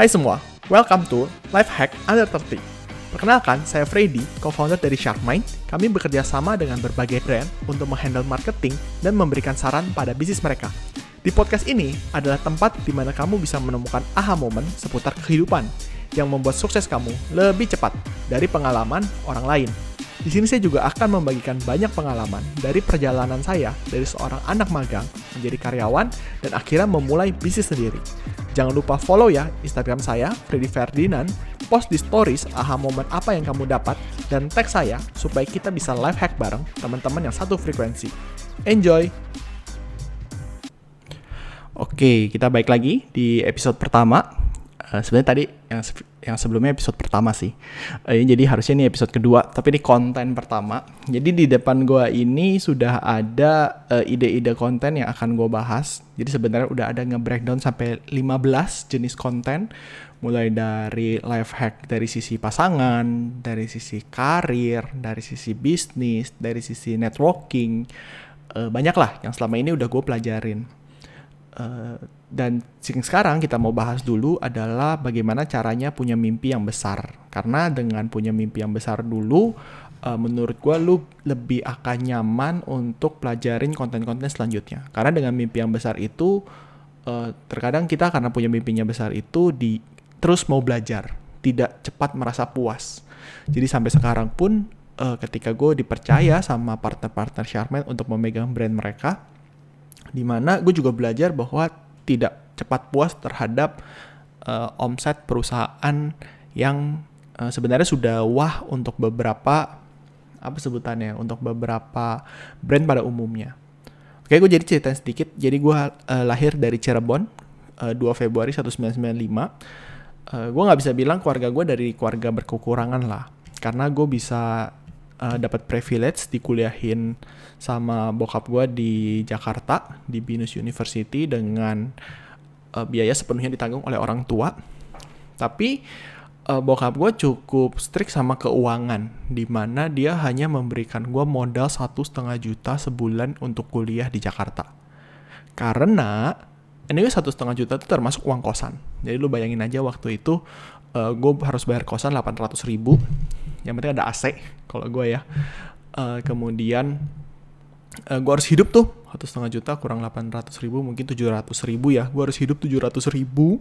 Hai semua, welcome to Life Hack Under 30. Perkenalkan, saya Freddy, co-founder dari Sharkmind. Kami bekerja sama dengan berbagai brand untuk menghandle marketing dan memberikan saran pada bisnis mereka. Di podcast ini adalah tempat di mana kamu bisa menemukan aha moment seputar kehidupan yang membuat sukses kamu lebih cepat dari pengalaman orang lain. Di sini saya juga akan membagikan banyak pengalaman dari perjalanan saya dari seorang anak magang menjadi karyawan dan akhirnya memulai bisnis sendiri. Jangan lupa follow ya Instagram saya, Freddy Ferdinand, post di stories aha momen apa yang kamu dapat, dan tag saya supaya kita bisa live hack bareng teman-teman yang satu frekuensi. Enjoy! Oke, kita balik lagi di episode pertama. Uh, Sebenarnya tadi yang yang sebelumnya episode pertama sih. Uh, jadi harusnya ini episode kedua, tapi ini konten pertama. Jadi di depan gua ini sudah ada uh, ide-ide konten yang akan gue bahas. Jadi sebenarnya udah ada nge-breakdown sampai 15 jenis konten mulai dari life hack dari sisi pasangan, dari sisi karir, dari sisi bisnis, dari sisi networking. Uh, banyak yang selama ini udah gue pelajarin. Dan sekarang kita mau bahas dulu adalah bagaimana caranya punya mimpi yang besar. Karena dengan punya mimpi yang besar dulu, uh, menurut gue lu lebih akan nyaman untuk pelajarin konten-konten selanjutnya. Karena dengan mimpi yang besar itu, uh, terkadang kita karena punya mimpinya besar itu di terus mau belajar, tidak cepat merasa puas. Jadi sampai sekarang pun uh, ketika gue dipercaya sama partner-partner Charmaine untuk memegang brand mereka, di mana gue juga belajar bahwa tidak cepat puas terhadap uh, omset perusahaan yang uh, sebenarnya sudah wah untuk beberapa apa sebutannya untuk beberapa brand pada umumnya. Oke, gue jadi cerita sedikit. Jadi gue uh, lahir dari Cirebon uh, 2 Februari 1995. Uh, gue nggak bisa bilang keluarga gue dari keluarga berkekurangan lah, karena gue bisa uh, dapat privilege dikuliahin sama bokap gue di Jakarta di Binus University dengan uh, biaya sepenuhnya ditanggung oleh orang tua. Tapi uh, bokap gue cukup strict sama keuangan, di mana dia hanya memberikan gue modal satu setengah juta sebulan untuk kuliah di Jakarta. Karena anyway satu setengah juta itu termasuk uang kosan. Jadi lu bayangin aja waktu itu uh, gue harus bayar kosan 800 ribu. Yang penting ada AC kalau gue ya. Uh, kemudian uh, gue harus hidup tuh satu setengah juta kurang 800 ribu mungkin 700 ribu ya gue harus hidup 700 ribu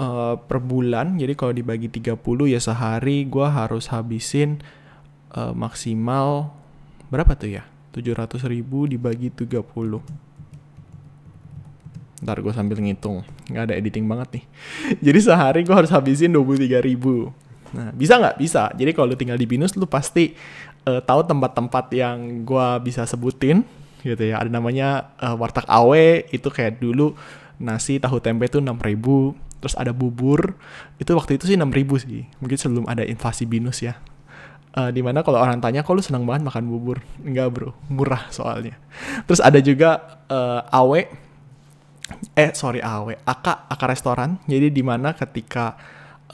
uh, per bulan jadi kalau dibagi 30 ya sehari gue harus habisin uh, maksimal berapa tuh ya 700 ribu dibagi 30 Ntar gue sambil ngitung, nggak ada editing banget nih. Jadi sehari gue harus habisin 23 ribu. Nah, bisa nggak? Bisa. Jadi kalau lu tinggal di Binus, lu pasti uh, tahu tempat-tempat yang gue bisa sebutin gitu ya. Ada namanya uh, Warteg Awe, itu kayak dulu nasi tahu tempe tuh 6000 terus ada bubur. Itu waktu itu sih 6000 sih. Mungkin sebelum ada invasi binus ya. Uh, di mana kalau orang tanya kok lu senang banget makan bubur? Enggak bro. Murah soalnya. Terus ada juga uh, awe eh sorry awe aka aka restoran jadi di mana ketika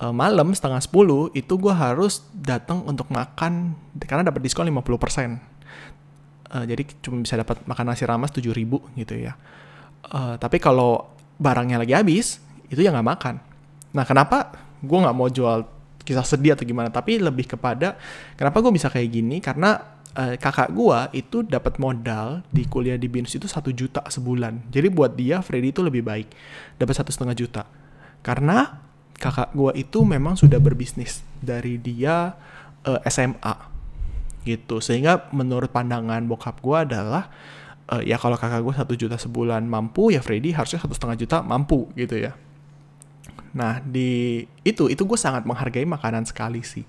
uh, malam setengah 10 itu gue harus datang untuk makan karena dapat diskon 50% uh, jadi cuma bisa dapat makan nasi ramas 7000 gitu ya. Uh, tapi kalau barangnya lagi habis itu ya nggak makan. Nah kenapa gue nggak mau jual kisah sedih atau gimana? Tapi lebih kepada kenapa gue bisa kayak gini? Karena kakak gue itu dapat modal di kuliah di binus itu satu juta sebulan. Jadi buat dia Freddy itu lebih baik. Dapat satu setengah juta. Karena kakak gue itu memang sudah berbisnis dari dia uh, SMA gitu. Sehingga menurut pandangan bokap gue adalah uh, ya kalau kakak gue satu juta sebulan mampu ya Freddy harusnya satu setengah juta mampu gitu ya. Nah di itu itu gue sangat menghargai makanan sekali sih.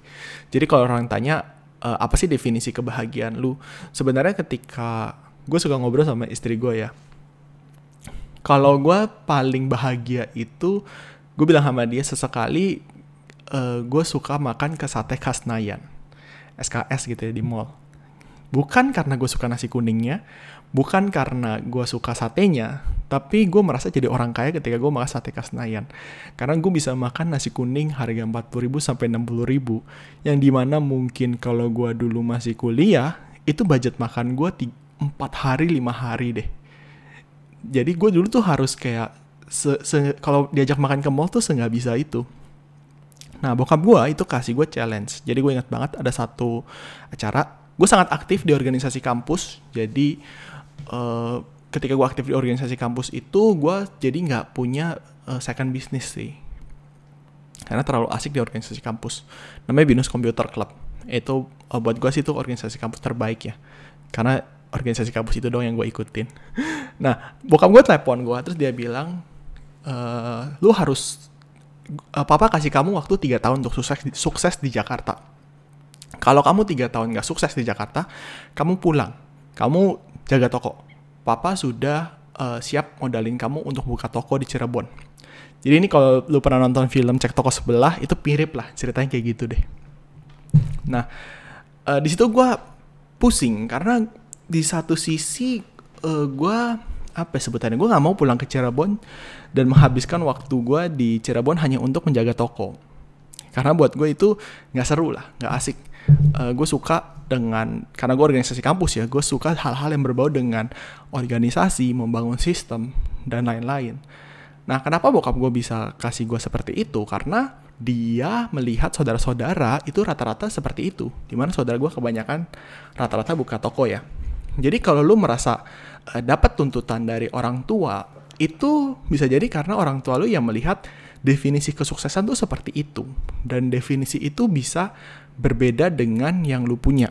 Jadi kalau orang tanya uh, apa sih definisi kebahagiaan lu? Sebenarnya ketika gue suka ngobrol sama istri gue ya kalau gue paling bahagia itu gue bilang sama dia sesekali uh, gue suka makan ke sate khas Nayan SKS gitu ya di mall bukan karena gue suka nasi kuningnya bukan karena gue suka satenya, tapi gue merasa jadi orang kaya ketika gue makan sate Kasnayan. Karena gue bisa makan nasi kuning harga 40 ribu sampai 60 ribu, yang di mana mungkin kalau gue dulu masih kuliah, itu budget makan gue 4 hari, 5 hari deh. Jadi gue dulu tuh harus kayak, se, se, kalau diajak makan ke mall tuh nggak bisa itu. Nah, bokap gue itu kasih gue challenge. Jadi gue ingat banget ada satu acara. Gue sangat aktif di organisasi kampus. Jadi uh, ketika gue aktif di organisasi kampus itu, gue jadi nggak punya uh, second business sih. Karena terlalu asik di organisasi kampus. Namanya Binus Computer Club. Itu uh, buat gue sih itu organisasi kampus terbaik ya. Karena organisasi kampus itu dong yang gue ikutin. nah, bokap gue telepon gue, terus dia bilang, uh, lu harus uh, papa kasih kamu waktu tiga tahun untuk sukses sukses di Jakarta. Kalau kamu tiga tahun nggak sukses di Jakarta, kamu pulang, kamu jaga toko. Papa sudah uh, siap modalin kamu untuk buka toko di Cirebon. Jadi ini kalau lu pernah nonton film cek toko sebelah itu mirip lah ceritanya kayak gitu deh. Nah uh, di situ gue pusing karena di satu sisi uh, gue apa ya sebutannya? Gue nggak mau pulang ke Cirebon dan menghabiskan waktu gue di Cirebon hanya untuk menjaga toko. Karena buat gue itu nggak seru lah nggak asik. Uh, gue suka dengan karena gue organisasi kampus ya gue suka hal-hal yang berbau dengan organisasi membangun sistem dan lain-lain. Nah kenapa bokap gue bisa kasih gue seperti itu? Karena dia melihat saudara-saudara itu rata-rata seperti itu. Di mana saudara gue kebanyakan rata-rata buka toko ya. Jadi kalau lu merasa uh, dapat tuntutan dari orang tua, itu bisa jadi karena orang tua lu yang melihat definisi kesuksesan tuh seperti itu. Dan definisi itu bisa berbeda dengan yang lu punya.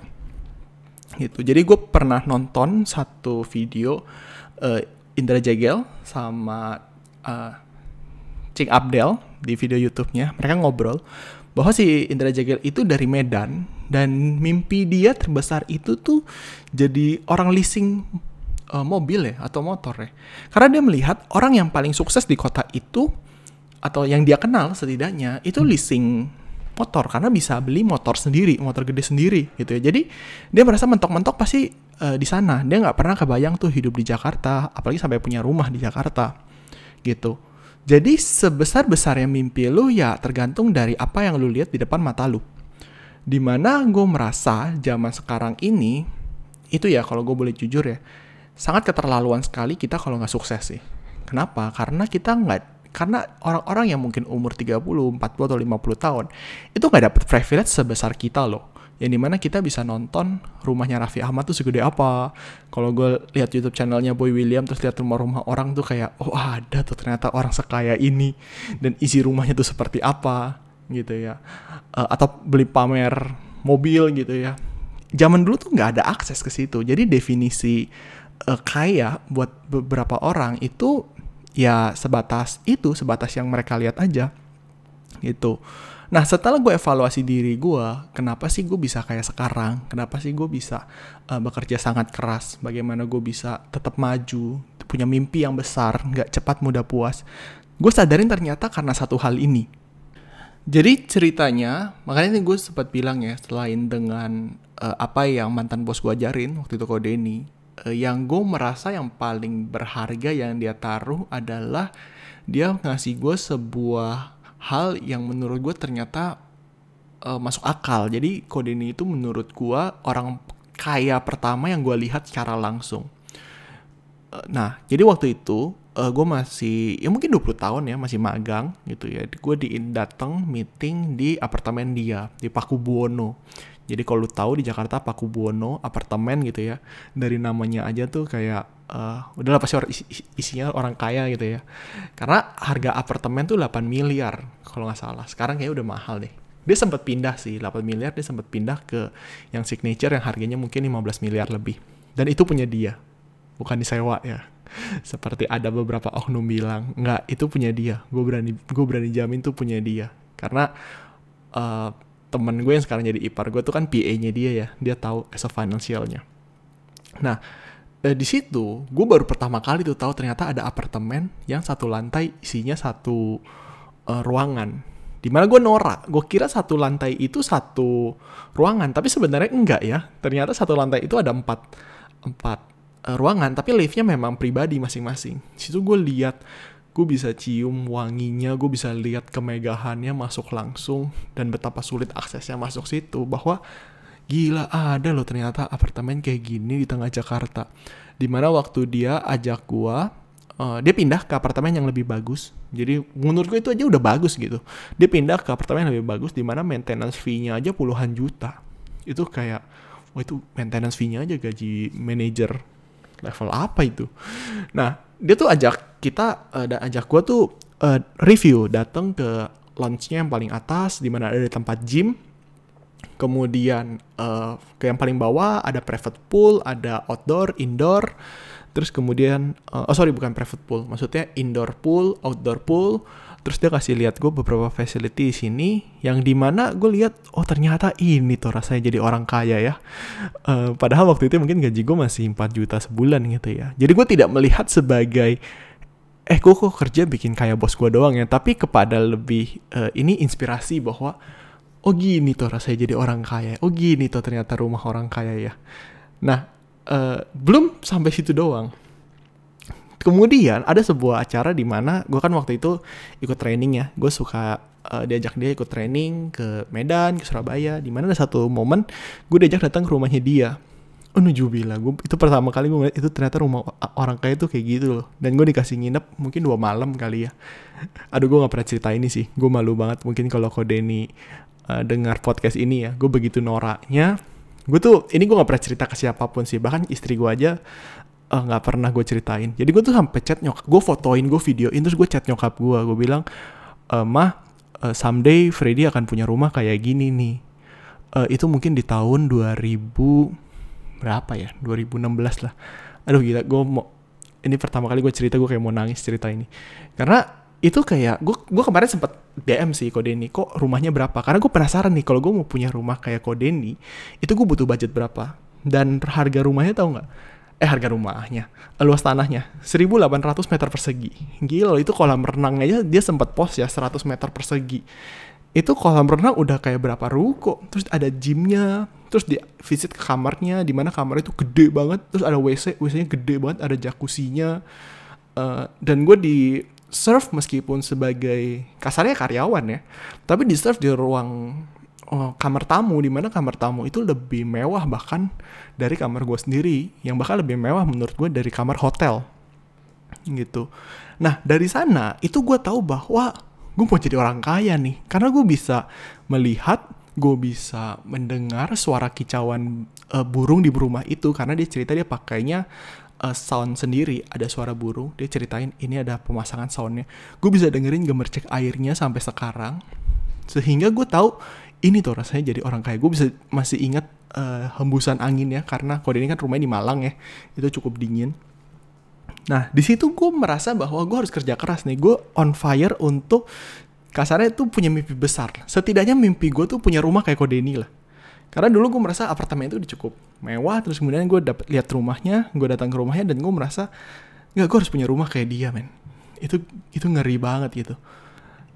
Gitu. Jadi gue pernah nonton satu video uh, Indra Jegel sama uh, Cing Abdel di video YouTube-nya. Mereka ngobrol bahwa si Indra Jagel itu dari Medan dan mimpi dia terbesar itu tuh jadi orang leasing uh, mobil ya atau motor ya. Karena dia melihat orang yang paling sukses di kota itu atau yang dia kenal setidaknya itu leasing motor karena bisa beli motor sendiri, motor gede sendiri gitu ya. Jadi dia merasa mentok-mentok pasti uh, di sana. Dia nggak pernah kebayang tuh hidup di Jakarta, apalagi sampai punya rumah di Jakarta gitu. Jadi sebesar-besarnya mimpi lu ya tergantung dari apa yang lu lihat di depan mata lu. Di mana gue merasa zaman sekarang ini, itu ya kalau gue boleh jujur ya, sangat keterlaluan sekali kita kalau nggak sukses sih. Kenapa? Karena kita nggak, karena orang-orang yang mungkin umur 30, 40, atau 50 tahun, itu nggak dapet privilege sebesar kita loh. Yang di mana kita bisa nonton rumahnya Raffi Ahmad tuh segede apa. Kalau gue lihat YouTube channelnya Boy William terus lihat rumah-rumah orang tuh kayak oh ada tuh ternyata orang sekaya ini. Dan isi rumahnya tuh seperti apa gitu ya. Uh, atau beli pamer mobil gitu ya. Zaman dulu tuh nggak ada akses ke situ. Jadi definisi uh, kaya buat beberapa orang itu ya sebatas itu sebatas yang mereka lihat aja gitu Nah setelah gue evaluasi diri gue, kenapa sih gue bisa kayak sekarang? Kenapa sih gue bisa uh, bekerja sangat keras? Bagaimana gue bisa tetap maju, punya mimpi yang besar, nggak cepat mudah puas? Gue sadarin ternyata karena satu hal ini. Jadi ceritanya, makanya ini gue sempat bilang ya, selain dengan uh, apa yang mantan bos gue ajarin waktu itu kode uh, yang gue merasa yang paling berharga yang dia taruh adalah dia ngasih gue sebuah hal yang menurut gue ternyata uh, masuk akal. Jadi Kodeni itu menurut gue orang kaya pertama yang gue lihat secara langsung. Uh, nah, jadi waktu itu uh, gue masih ya mungkin 20 tahun ya masih magang gitu ya. Gue di datang meeting di apartemen dia di Paku Buwono. Jadi kalau lu tahu di Jakarta Paku Buwono apartemen gitu ya. Dari namanya aja tuh kayak uh, udahlah pasti orang, isinya orang kaya gitu ya. Karena harga apartemen tuh 8 miliar kalau nggak salah. Sekarang kayaknya udah mahal deh. Dia sempat pindah sih, 8 miliar dia sempat pindah ke yang signature yang harganya mungkin 15 miliar lebih. Dan itu punya dia, bukan disewa ya. Seperti ada beberapa oknum bilang, nggak itu punya dia. Gue berani gue berani jamin tuh punya dia. Karena uh, temen gue yang sekarang jadi ipar gue tuh kan PA-nya dia ya. Dia tahu as a financialnya. Nah, eh, di situ gue baru pertama kali tuh tahu ternyata ada apartemen yang satu lantai isinya satu uh, ruangan di mana gue norak gue kira satu lantai itu satu ruangan tapi sebenarnya enggak ya ternyata satu lantai itu ada empat empat uh, ruangan tapi liftnya memang pribadi masing-masing situ gue lihat gue bisa cium wanginya gue bisa lihat kemegahannya masuk langsung dan betapa sulit aksesnya masuk situ bahwa gila ada loh ternyata apartemen kayak gini di tengah Jakarta di mana waktu dia ajak gua uh, dia pindah ke apartemen yang lebih bagus. Jadi menurut gue itu aja udah bagus gitu. Dia pindah ke apartemen yang lebih bagus di mana maintenance fee-nya aja puluhan juta. Itu kayak wah itu maintenance fee-nya aja gaji manajer level apa itu. Nah, dia tuh ajak kita uh, ajak gue tuh uh, review datang ke launchnya yang paling atas di mana ada tempat gym. Kemudian uh, ke yang paling bawah ada private pool ada outdoor indoor. Terus kemudian uh, oh sorry bukan private pool maksudnya indoor pool outdoor pool terus dia kasih lihat gue beberapa facility di sini yang di mana gue lihat oh ternyata ini tuh rasanya jadi orang kaya ya. Uh, padahal waktu itu mungkin gaji gue masih 4 juta sebulan gitu ya. Jadi gue tidak melihat sebagai eh gue kok kerja bikin kayak bos gue doang ya? Tapi kepada lebih uh, ini inspirasi bahwa oh gini tuh rasanya jadi orang kaya. Oh gini tuh ternyata rumah orang kaya ya. Nah uh, belum sampai situ doang kemudian ada sebuah acara di mana gue kan waktu itu ikut training ya. Gue suka uh, diajak dia ikut training ke Medan ke Surabaya. Di mana ada satu momen gue diajak datang ke rumahnya dia. Oh nujubila. Gue itu pertama kali gue ngeliat itu ternyata rumah orang kaya tuh kayak gitu loh. Dan gue dikasih nginep mungkin dua malam kali ya. Aduh gue gak pernah cerita ini sih. Gue malu banget mungkin kalau Kodeni uh, dengar podcast ini ya. Gue begitu noraknya. Gue tuh ini gue gak pernah cerita ke siapa pun sih. Bahkan istri gue aja eh, nggak uh, pernah gue ceritain. Jadi gue tuh sampai chat nyokap gue fotoin gue videoin terus gue chat nyokap gue gue bilang e, mah uh, someday Freddy akan punya rumah kayak gini nih. Uh, itu mungkin di tahun 2000 berapa ya? 2016 lah. Aduh gila gue mau ini pertama kali gue cerita gue kayak mau nangis cerita ini. Karena itu kayak gue gue kemarin sempet DM sih Kodeni kok rumahnya berapa? Karena gue penasaran nih kalau gue mau punya rumah kayak Kodeni itu gue butuh budget berapa? Dan harga rumahnya tau nggak eh harga rumahnya. Luas tanahnya. 1800 meter persegi. Gila itu kolam renang aja dia sempat post ya 100 meter persegi. Itu kolam renang udah kayak berapa ruko. Terus ada gymnya terus di visit ke kamarnya di mana kamar itu gede banget. Terus ada wc wc-nya gede banget ada jacuzzinya. Uh, dan gue di serve meskipun sebagai kasarnya karyawan ya tapi di serve di ruang oh, kamar tamu di mana kamar tamu itu lebih mewah bahkan dari kamar gue sendiri. Yang bahkan lebih mewah menurut gue dari kamar hotel. Gitu. Nah dari sana itu gue tahu bahwa gue mau jadi orang kaya nih. Karena gue bisa melihat gue bisa mendengar suara kicauan uh, burung di rumah itu. Karena dia cerita dia pakainya uh, sound sendiri. Ada suara burung dia ceritain ini ada pemasangan soundnya. Gue bisa dengerin gemercek airnya sampai sekarang. Sehingga gue tahu ini tuh rasanya jadi orang kaya gue bisa masih ingat uh, hembusan angin ya karena kode ini kan rumahnya di Malang ya itu cukup dingin Nah, di situ gue merasa bahwa gue harus kerja keras nih. Gue on fire untuk kasarnya tuh punya mimpi besar. Setidaknya mimpi gue tuh punya rumah kayak Kodeni lah. Karena dulu gue merasa apartemen itu udah cukup mewah, terus kemudian gue dapet lihat rumahnya, gue datang ke rumahnya dan gue merasa nggak gue harus punya rumah kayak dia men. Itu itu ngeri banget gitu.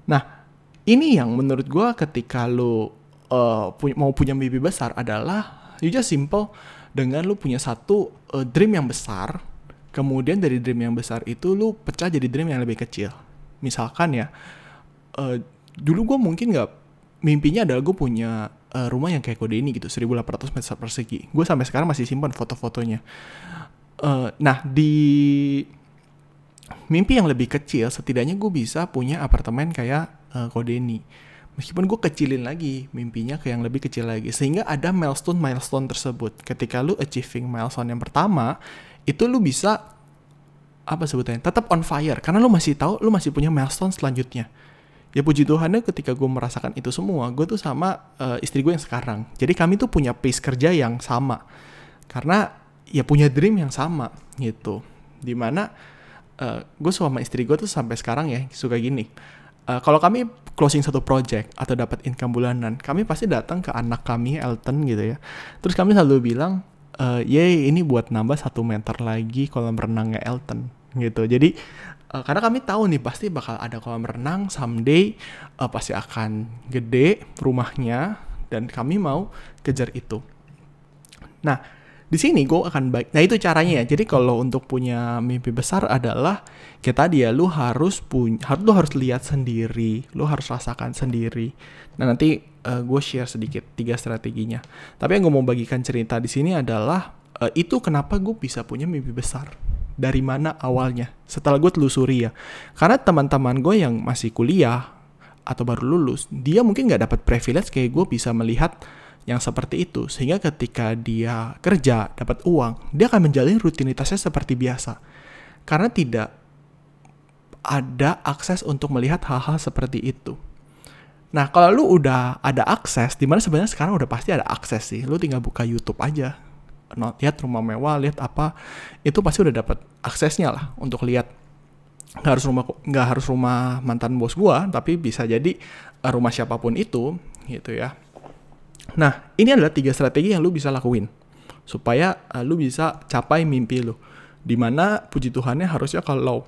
Nah, ini yang menurut gue ketika lo uh, pu mau punya mimpi besar adalah you just simple dengan lo punya satu uh, dream yang besar kemudian dari dream yang besar itu lu pecah jadi dream yang lebih kecil. Misalkan ya uh, dulu gue mungkin nggak mimpinya adalah gue punya uh, rumah yang kayak kode ini gitu 1800 meter persegi. Gue sampai sekarang masih simpan foto-fotonya. Uh, nah di mimpi yang lebih kecil setidaknya gue bisa punya apartemen kayak uh, kode ini meskipun gue kecilin lagi mimpinya ke yang lebih kecil lagi. Sehingga ada milestone milestone tersebut. Ketika lu achieving milestone yang pertama itu lu bisa apa sebutnya tetap on fire. Karena lu masih tahu lu masih punya milestone selanjutnya. Ya puji Tuhannya ketika gue merasakan itu semua gue tuh sama uh, istri gue yang sekarang. Jadi kami tuh punya pace kerja yang sama. Karena ya punya dream yang sama gitu. Di mana uh, eh, gue sama istri gue tuh sampai sekarang ya suka gini uh, kalau kami closing satu project atau dapat income bulanan kami pasti datang ke anak kami Elton gitu ya. Terus kami selalu bilang uh, yay ini buat nambah satu meter lagi kolam renangnya Elton gitu. Jadi uh, karena kami tahu nih pasti bakal ada kolam renang someday uh, pasti akan gede rumahnya dan kami mau kejar itu. Nah di sini gue akan baik. Nah itu caranya ya. Jadi kalau untuk punya mimpi besar adalah kita dia lu harus punya, harus lu harus lihat sendiri, lu harus rasakan sendiri. Nah nanti uh, gue share sedikit tiga strateginya. Tapi yang gue mau bagikan cerita di sini adalah uh, itu kenapa gue bisa punya mimpi besar. dari mana awalnya. Setelah gue telusuri ya. Karena teman-teman gue yang masih kuliah atau baru lulus, dia mungkin nggak dapat privilege kayak gue bisa melihat yang seperti itu. Sehingga ketika dia kerja, dapat uang, dia akan menjalani rutinitasnya seperti biasa. Karena tidak ada akses untuk melihat hal-hal seperti itu. Nah, kalau lu udah ada akses, di mana sebenarnya sekarang udah pasti ada akses sih. Lu tinggal buka YouTube aja. Lihat rumah mewah, lihat apa, itu pasti udah dapat aksesnya lah untuk lihat. Nggak harus rumah nggak harus rumah mantan bos gua, tapi bisa jadi eh, rumah siapa pun itu, gitu ya. Nah, ini adalah tiga strategi yang lu bisa lakuin supaya uh, lu bisa capai mimpi lu. Di mana puji Tuhannya harusnya kalau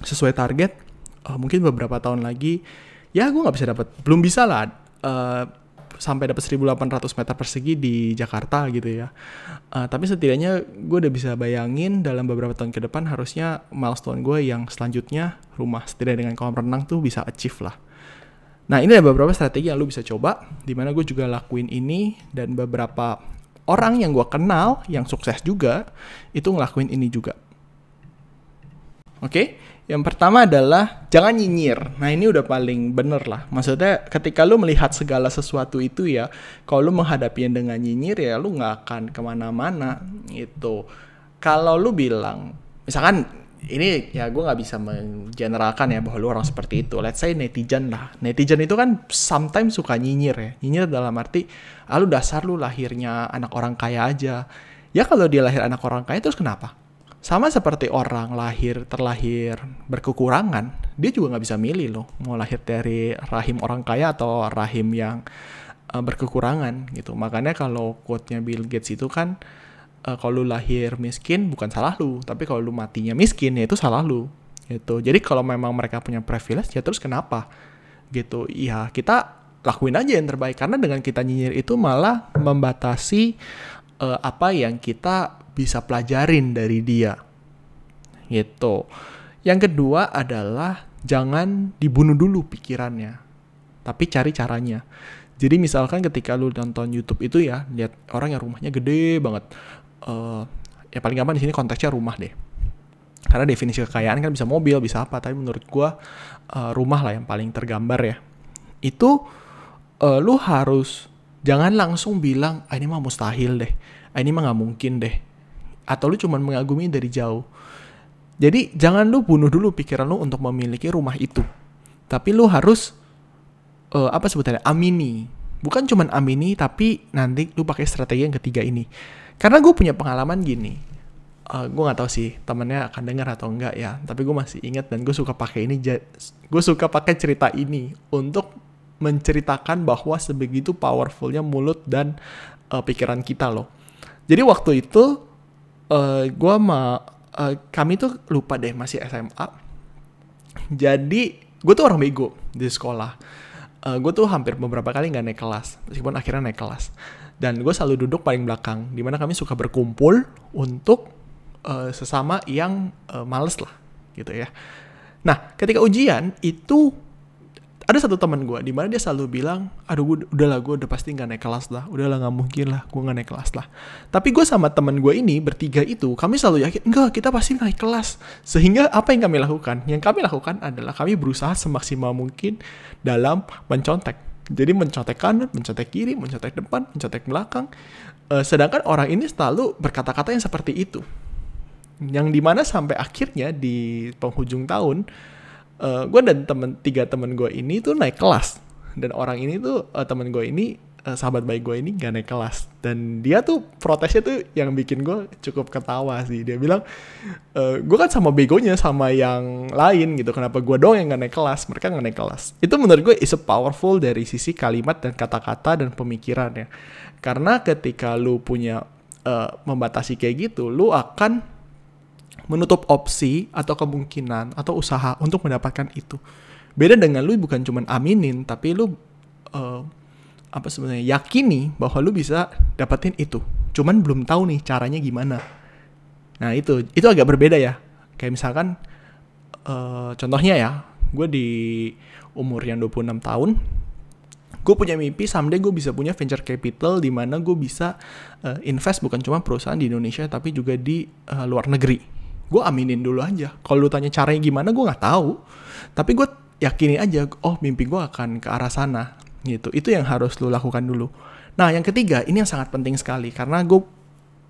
sesuai target, uh, mungkin beberapa tahun lagi ya gue nggak bisa dapat belum bisa lah uh, sampai dapat 1800 meter persegi di Jakarta gitu ya. Uh, tapi setidaknya gue udah bisa bayangin dalam beberapa tahun ke depan harusnya milestone gue yang selanjutnya rumah setidaknya dengan kolam renang tuh bisa achieve lah. Nah ini ada beberapa strategi yang lu bisa coba, di mana gue juga lakuin ini dan beberapa orang yang gue kenal yang sukses juga itu ngelakuin ini juga. Oke, okay? Yang pertama adalah jangan nyinyir. Nah ini udah paling bener lah. Maksudnya ketika lu melihat segala sesuatu itu ya, kalau lu menghadapinya dengan nyinyir ya lu nggak akan ke mana-mana gitu. Kalau lu bilang, misalkan ini ya gue nggak bisa mengeneralkan ya bahwa lu orang seperti itu. Let's say netizen lah. Netizen itu kan sometimes suka nyinyir ya. Nyinyir dalam arti, ah lu dasar lu lahirnya anak orang kaya aja. Ya kalau dia lahir anak orang kaya terus kenapa? Sama seperti orang lahir terlahir berkekurangan, dia juga nggak bisa milih loh mau lahir dari rahim orang kaya atau rahim yang uh, berkekurangan gitu. Makanya kalau quote-nya Bill Gates itu kan uh, kalau lu lahir miskin bukan salah lu, tapi kalau lu matinya miskin ya itu salah lu gitu. Jadi kalau memang mereka punya privilege ya terus kenapa gitu? Iya kita lakuin aja yang terbaik karena dengan kita nyinyir itu malah membatasi uh, apa yang kita bisa pelajarin dari dia. Gitu. Yang kedua adalah jangan dibunuh dulu pikirannya, tapi cari caranya. Jadi misalkan ketika lu nonton YouTube itu ya, lihat orang yang rumahnya gede banget. Uh, ya paling gampang di sini konteksnya rumah deh. Karena definisi kekayaan kan bisa mobil, bisa apa, tapi menurut gua uh, rumah lah yang paling tergambar ya. Itu uh, lu harus jangan langsung bilang, ah ini mah mustahil deh, ah ini mah nggak mungkin deh atau lu cuma mengagumi dari jauh. Jadi jangan lu bunuh dulu pikiran lu untuk memiliki rumah itu. Tapi lu harus uh, apa sebutannya amini. Bukan cuma amini tapi nanti lu pakai strategi yang ketiga ini. Karena gue punya pengalaman gini. Uh, eh, gue nggak tahu sih temennya akan dengar atau enggak ya. Tapi gue masih ingat dan gue suka pakai ini. Gue suka pakai cerita ini untuk menceritakan bahwa sebegitu powerfulnya mulut dan uh, pikiran kita loh. Jadi waktu itu uh, eh, gue ma uh, kami tuh lupa deh masih SMA jadi gue tuh orang bego di sekolah uh, gue tuh hampir beberapa kali nggak naik kelas meskipun akhirnya naik kelas dan gue selalu duduk paling belakang di mana kami suka berkumpul untuk uh, sesama yang uh, males lah gitu ya. Nah ketika ujian itu ada satu teman gue di mana dia selalu bilang aduh gue udahlah gue udah pasti nggak naik kelas lah. Udahlah nggak mungkin lah gue nggak naik kelas lah. Tapi gue sama teman gue ini bertiga itu kami selalu yakin enggak kita pasti naik kelas. Sehingga apa yang kami lakukan? Yang kami lakukan adalah kami berusaha semaksimal mungkin dalam mencontek jadi mencontek kanan mencontek kiri mencontek depan mencontek belakang. Uh, sedangkan orang ini selalu berkata-kata yang seperti itu. Yang di mana sampai akhirnya di penghujung tahun uh, eh, gue dan temen tiga temen gue ini tuh naik kelas. Dan orang ini tuh uh, temen gue ini uh, sahabat baik gue ini gak naik kelas. Dan dia tuh protesnya tuh yang bikin gue cukup ketawa sih. Dia bilang e, gue kan sama begonya sama yang lain gitu. Kenapa gue dong yang gak naik kelas? Mereka gak naik kelas. Itu menurut gue is a powerful dari sisi kalimat dan kata-kata dan pemikiran ya. Karena ketika lu punya uh, membatasi kayak gitu lu akan menutup opsi atau kemungkinan atau usaha untuk mendapatkan itu. Beda dengan lu bukan cuman aminin, tapi lu uh, apa sebenarnya yakini bahwa lu bisa dapetin itu. Cuman belum tahu nih caranya gimana. Nah itu itu agak berbeda ya. Kayak misalkan uh, contohnya ya, gue di umur yang 26 tahun, gue punya mimpi someday gue bisa punya venture capital di mana gue bisa uh, invest bukan cuma perusahaan di Indonesia tapi juga di uh, luar negeri gue aminin dulu aja kalau lu tanya caranya gimana gue nggak tahu tapi gue yakini aja oh mimpi gue akan ke arah sana gitu. Itu yang harus lu lakukan dulu. Nah yang ketiga ini yang sangat penting sekali. Karena gue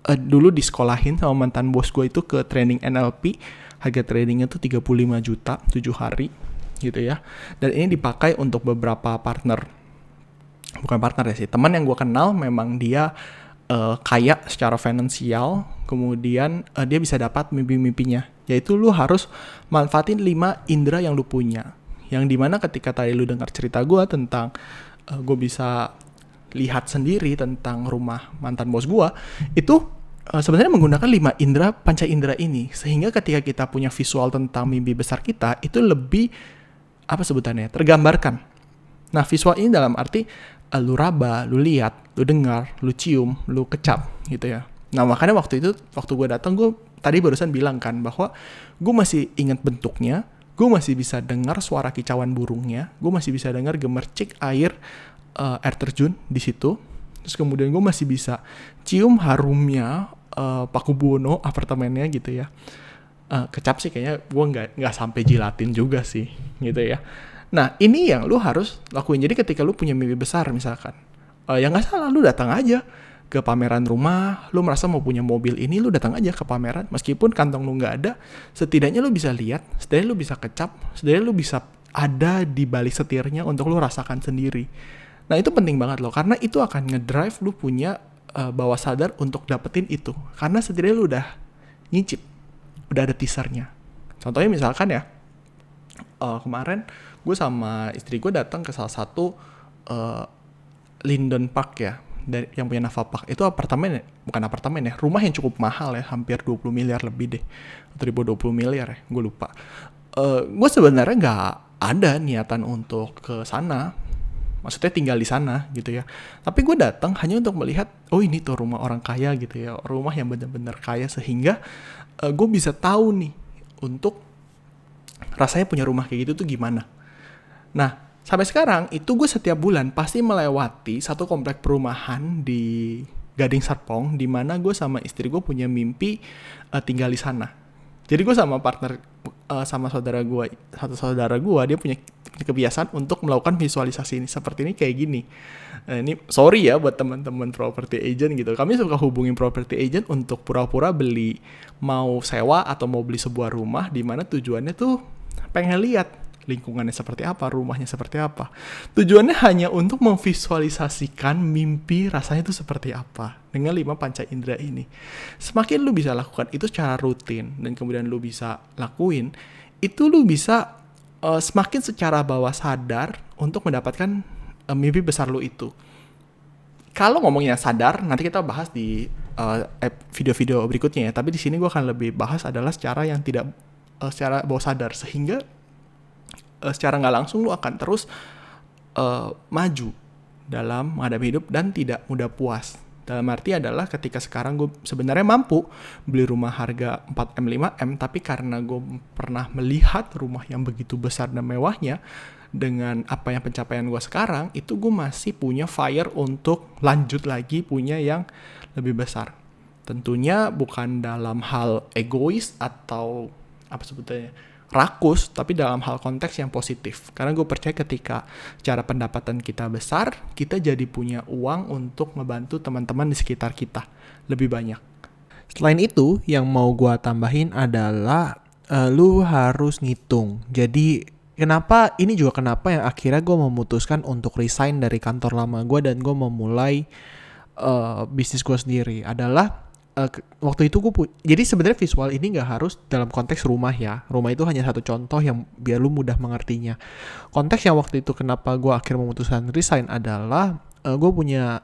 uh, dulu disekolahin sama mantan bos gue itu ke training NLP harga tradingnya tuh 35 juta 7 hari gitu ya. Dan ini dipakai untuk beberapa partner. Bukan partner ya sih teman yang gue kenal memang dia uh, kaya secara finansial. Kemudian uh, dia bisa dapat mimpi-mimpinya. Yaitu lu harus manfaatin 5 indera yang lu punya yang di mana ketika tadi lu dengar cerita gue tentang uh, gue bisa lihat sendiri tentang rumah mantan bos gue itu uh, sebenarnya menggunakan lima indera panca indera ini. Sehingga ketika kita punya visual tentang mimpi besar kita itu lebih apa sebutannya tergambarkan. Nah visual ini dalam arti uh, lu raba lu lihat lu dengar lu cium lu kecap gitu ya. Nah makanya waktu itu waktu gue datang gue tadi barusan bilang kan bahwa gue masih ingat bentuknya gue masih bisa dengar suara kicauan burungnya. Gue masih bisa dengar gemercik air uh, air terjun di situ. Terus kemudian gue masih bisa cium harumnya uh, Paku Buwono apartemennya gitu ya. Uh, kecap sih kayaknya gue nggak nggak sampai jilatin juga sih gitu ya. Nah ini yang lu harus lakuin. Jadi ketika lu punya mimpi besar misalkan uh, ya nggak salah lu datang aja ke pameran rumah, lu merasa mau punya mobil ini, lu datang aja ke pameran, meskipun kantong lu nggak ada, setidaknya lu bisa lihat, setidaknya lu bisa kecap, setidaknya lu bisa ada di balik setirnya untuk lu rasakan sendiri. Nah itu penting banget loh, karena itu akan ngedrive lu punya uh, bawah sadar untuk dapetin itu. Karena setidaknya lu udah nyicip, udah ada teasernya. Contohnya misalkan ya, uh, kemarin gue sama istri gue datang ke salah satu uh, Linden Park ya, dari yang punya Nava Park. Itu apartemen ya, bukan apartemen ya, rumah yang cukup mahal ya, hampir 20 miliar lebih deh. Atau 20 miliar ya, gue lupa. Uh, gue sebenarnya nggak ada niatan untuk ke sana maksudnya tinggal di sana gitu ya tapi gue datang hanya untuk melihat oh ini tuh rumah orang kaya gitu ya rumah yang benar-benar kaya sehingga uh, gue bisa tahu nih untuk rasanya punya rumah kayak gitu tuh gimana nah sampai sekarang itu gue setiap bulan pasti melewati satu komplek perumahan di Gading Serpong di mana gue sama istri gue punya mimpi uh, tinggal di sana jadi gue sama partner uh, sama saudara gue satu saudara gue dia punya kebiasaan untuk melakukan visualisasi ini seperti ini kayak gini. Nah, ini sorry ya buat teman-teman property agent gitu. Kami suka hubungin property agent untuk pura-pura beli mau sewa atau mau beli sebuah rumah di mana tujuannya tuh pengen lihat lingkungannya seperti apa, rumahnya seperti apa. Tujuannya hanya untuk memvisualisasikan mimpi rasanya itu seperti apa dengan lima panca indera ini. Semakin lu bisa lakukan itu secara rutin dan kemudian lu bisa lakuin, itu lu bisa uh, semakin secara bawah sadar untuk mendapatkan uh, mimpi besar lu itu. Kalau ngomongnya sadar, nanti kita bahas di uh, video-video berikutnya ya. Tapi di sini gue akan lebih bahas adalah secara yang tidak uh, secara bawah sadar, sehingga uh, secara nggak langsung lu akan terus uh, maju dalam menghadapi hidup dan tidak mudah puas. Dalam arti adalah ketika sekarang gue sebenarnya mampu beli rumah harga 4M 5M tapi karena gue pernah melihat rumah yang begitu besar dan mewahnya dengan apa yang pencapaian gue sekarang itu gue masih punya fire untuk lanjut lagi punya yang lebih besar. Tentunya bukan dalam hal egois atau apa sebetulnya rakus, tapi dalam hal konteks yang positif. Karena gue percaya ketika cara pendapatan kita besar, kita jadi punya uang untuk membantu teman-teman di sekitar kita lebih banyak. Selain itu, yang mau gue tambahin adalah uh, lu harus ngitung. Jadi kenapa ini juga kenapa yang akhirnya gue memutuskan untuk resign dari kantor lama gue dan gue memulai uh, bisnis gue sendiri adalah uh, waktu itu gue jadi sebenarnya visual ini nggak harus dalam konteks rumah ya. Rumah itu hanya satu contoh yang biar lu mudah mengertinya. Konteks yang waktu itu kenapa gue akhir memutuskan resign adalah uh, eh, gue punya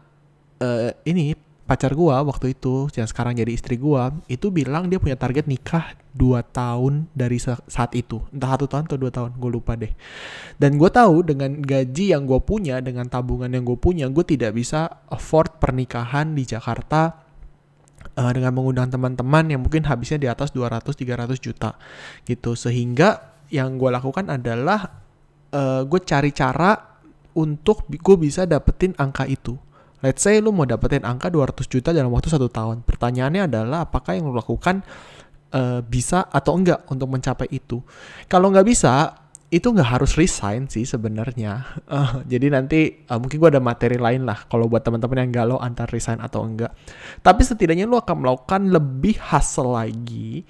uh, ini pacar gue waktu itu yang sekarang jadi istri gue itu bilang dia punya target nikah dua tahun dari saat itu. Entah satu tahun atau dua tahun gue lupa deh. Dan gue tahu dengan gaji yang gue punya dengan tabungan yang gue punya gue tidak bisa afford pernikahan di Jakarta uh, dengan mengundang teman-teman yang mungkin habisnya di atas 200-300 juta gitu. Sehingga yang gue lakukan adalah uh, gue cari cara untuk gue bisa dapetin angka itu. Let's say lu mau dapetin angka 200 juta dalam waktu satu tahun. Pertanyaannya adalah apakah yang lu lakukan uh, bisa atau enggak untuk mencapai itu. Kalau nggak bisa, itu nggak harus resign sih sebenarnya. Uh, jadi nanti uh, mungkin gue ada materi lain lah kalau buat teman-teman yang galau antar resign atau enggak. Tapi setidaknya lu akan melakukan lebih hasil lagi.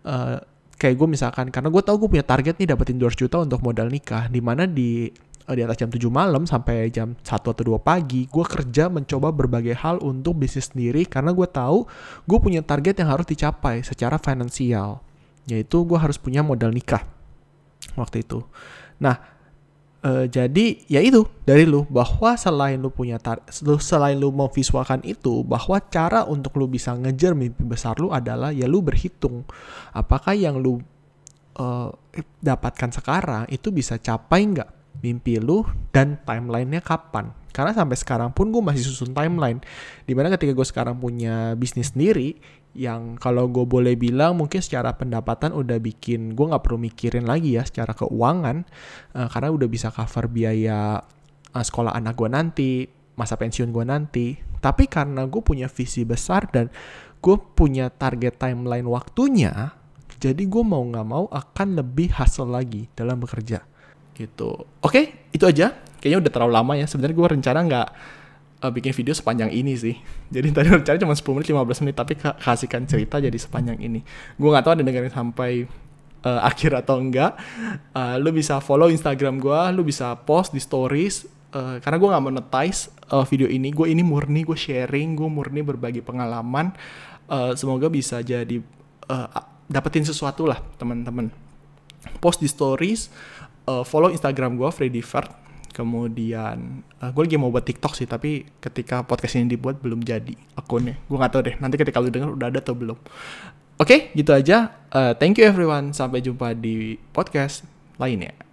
Uh, kayak gue misalkan karena gue tahu gue punya target nih dapetin 200 juta untuk modal nikah di mana di di atas jam 7 malam sampai jam 1 atau 2 pagi, gue kerja mencoba berbagai hal untuk bisnis sendiri karena gue tahu gue punya target yang harus dicapai secara finansial, yaitu gue harus punya modal nikah waktu itu. Nah, Uh, jadi ya itu dari lu bahwa selain lu punya tar lu selain lu memvisualkan itu bahwa cara untuk lu bisa ngejar mimpi besar lu adalah ya lu berhitung apakah yang lu uh, dapatkan sekarang itu bisa capai nggak mimpi lu dan timelinenya kapan. Karena sampai sekarang pun gue masih susun timeline. Di mana ketika gue sekarang punya bisnis sendiri, yang kalau gue boleh bilang mungkin secara pendapatan udah bikin gue nggak perlu mikirin lagi ya secara keuangan uh, karena udah bisa cover biaya uh, sekolah anak gue nanti masa pensiun gue nanti. Tapi karena gue punya visi besar dan gue punya target timeline waktunya jadi gue mau nggak mau akan lebih hasil lagi dalam bekerja. Gitu. Oke okay, itu aja kayaknya udah terlalu lama ya. Sebenarnya gue rencana nggak uh, bikin video sepanjang ini sih. Jadi tadi rencana cuma 10 menit 15 menit tapi kasihkan cerita jadi sepanjang ini. Gue nggak tahu ada dengerin sampai uh, akhir atau enggak. Uh, lu bisa follow instagram gue lu bisa post di stories uh, karena gue nggak monetize uh, video ini. Gue ini murni gue sharing gue murni berbagi pengalaman. Uh, semoga bisa jadi uh, dapetin sesuatu lah teman-teman. Post di stories uh, follow Instagram gue Freddy Fert kemudian uh, eh, gue lagi mau buat TikTok sih tapi ketika podcast ini dibuat belum jadi akunnya. Gue nggak tahu deh nanti ketika lu denger udah ada atau belum. Oke okay, gitu aja. Uh, thank you everyone. Sampai jumpa di podcast lainnya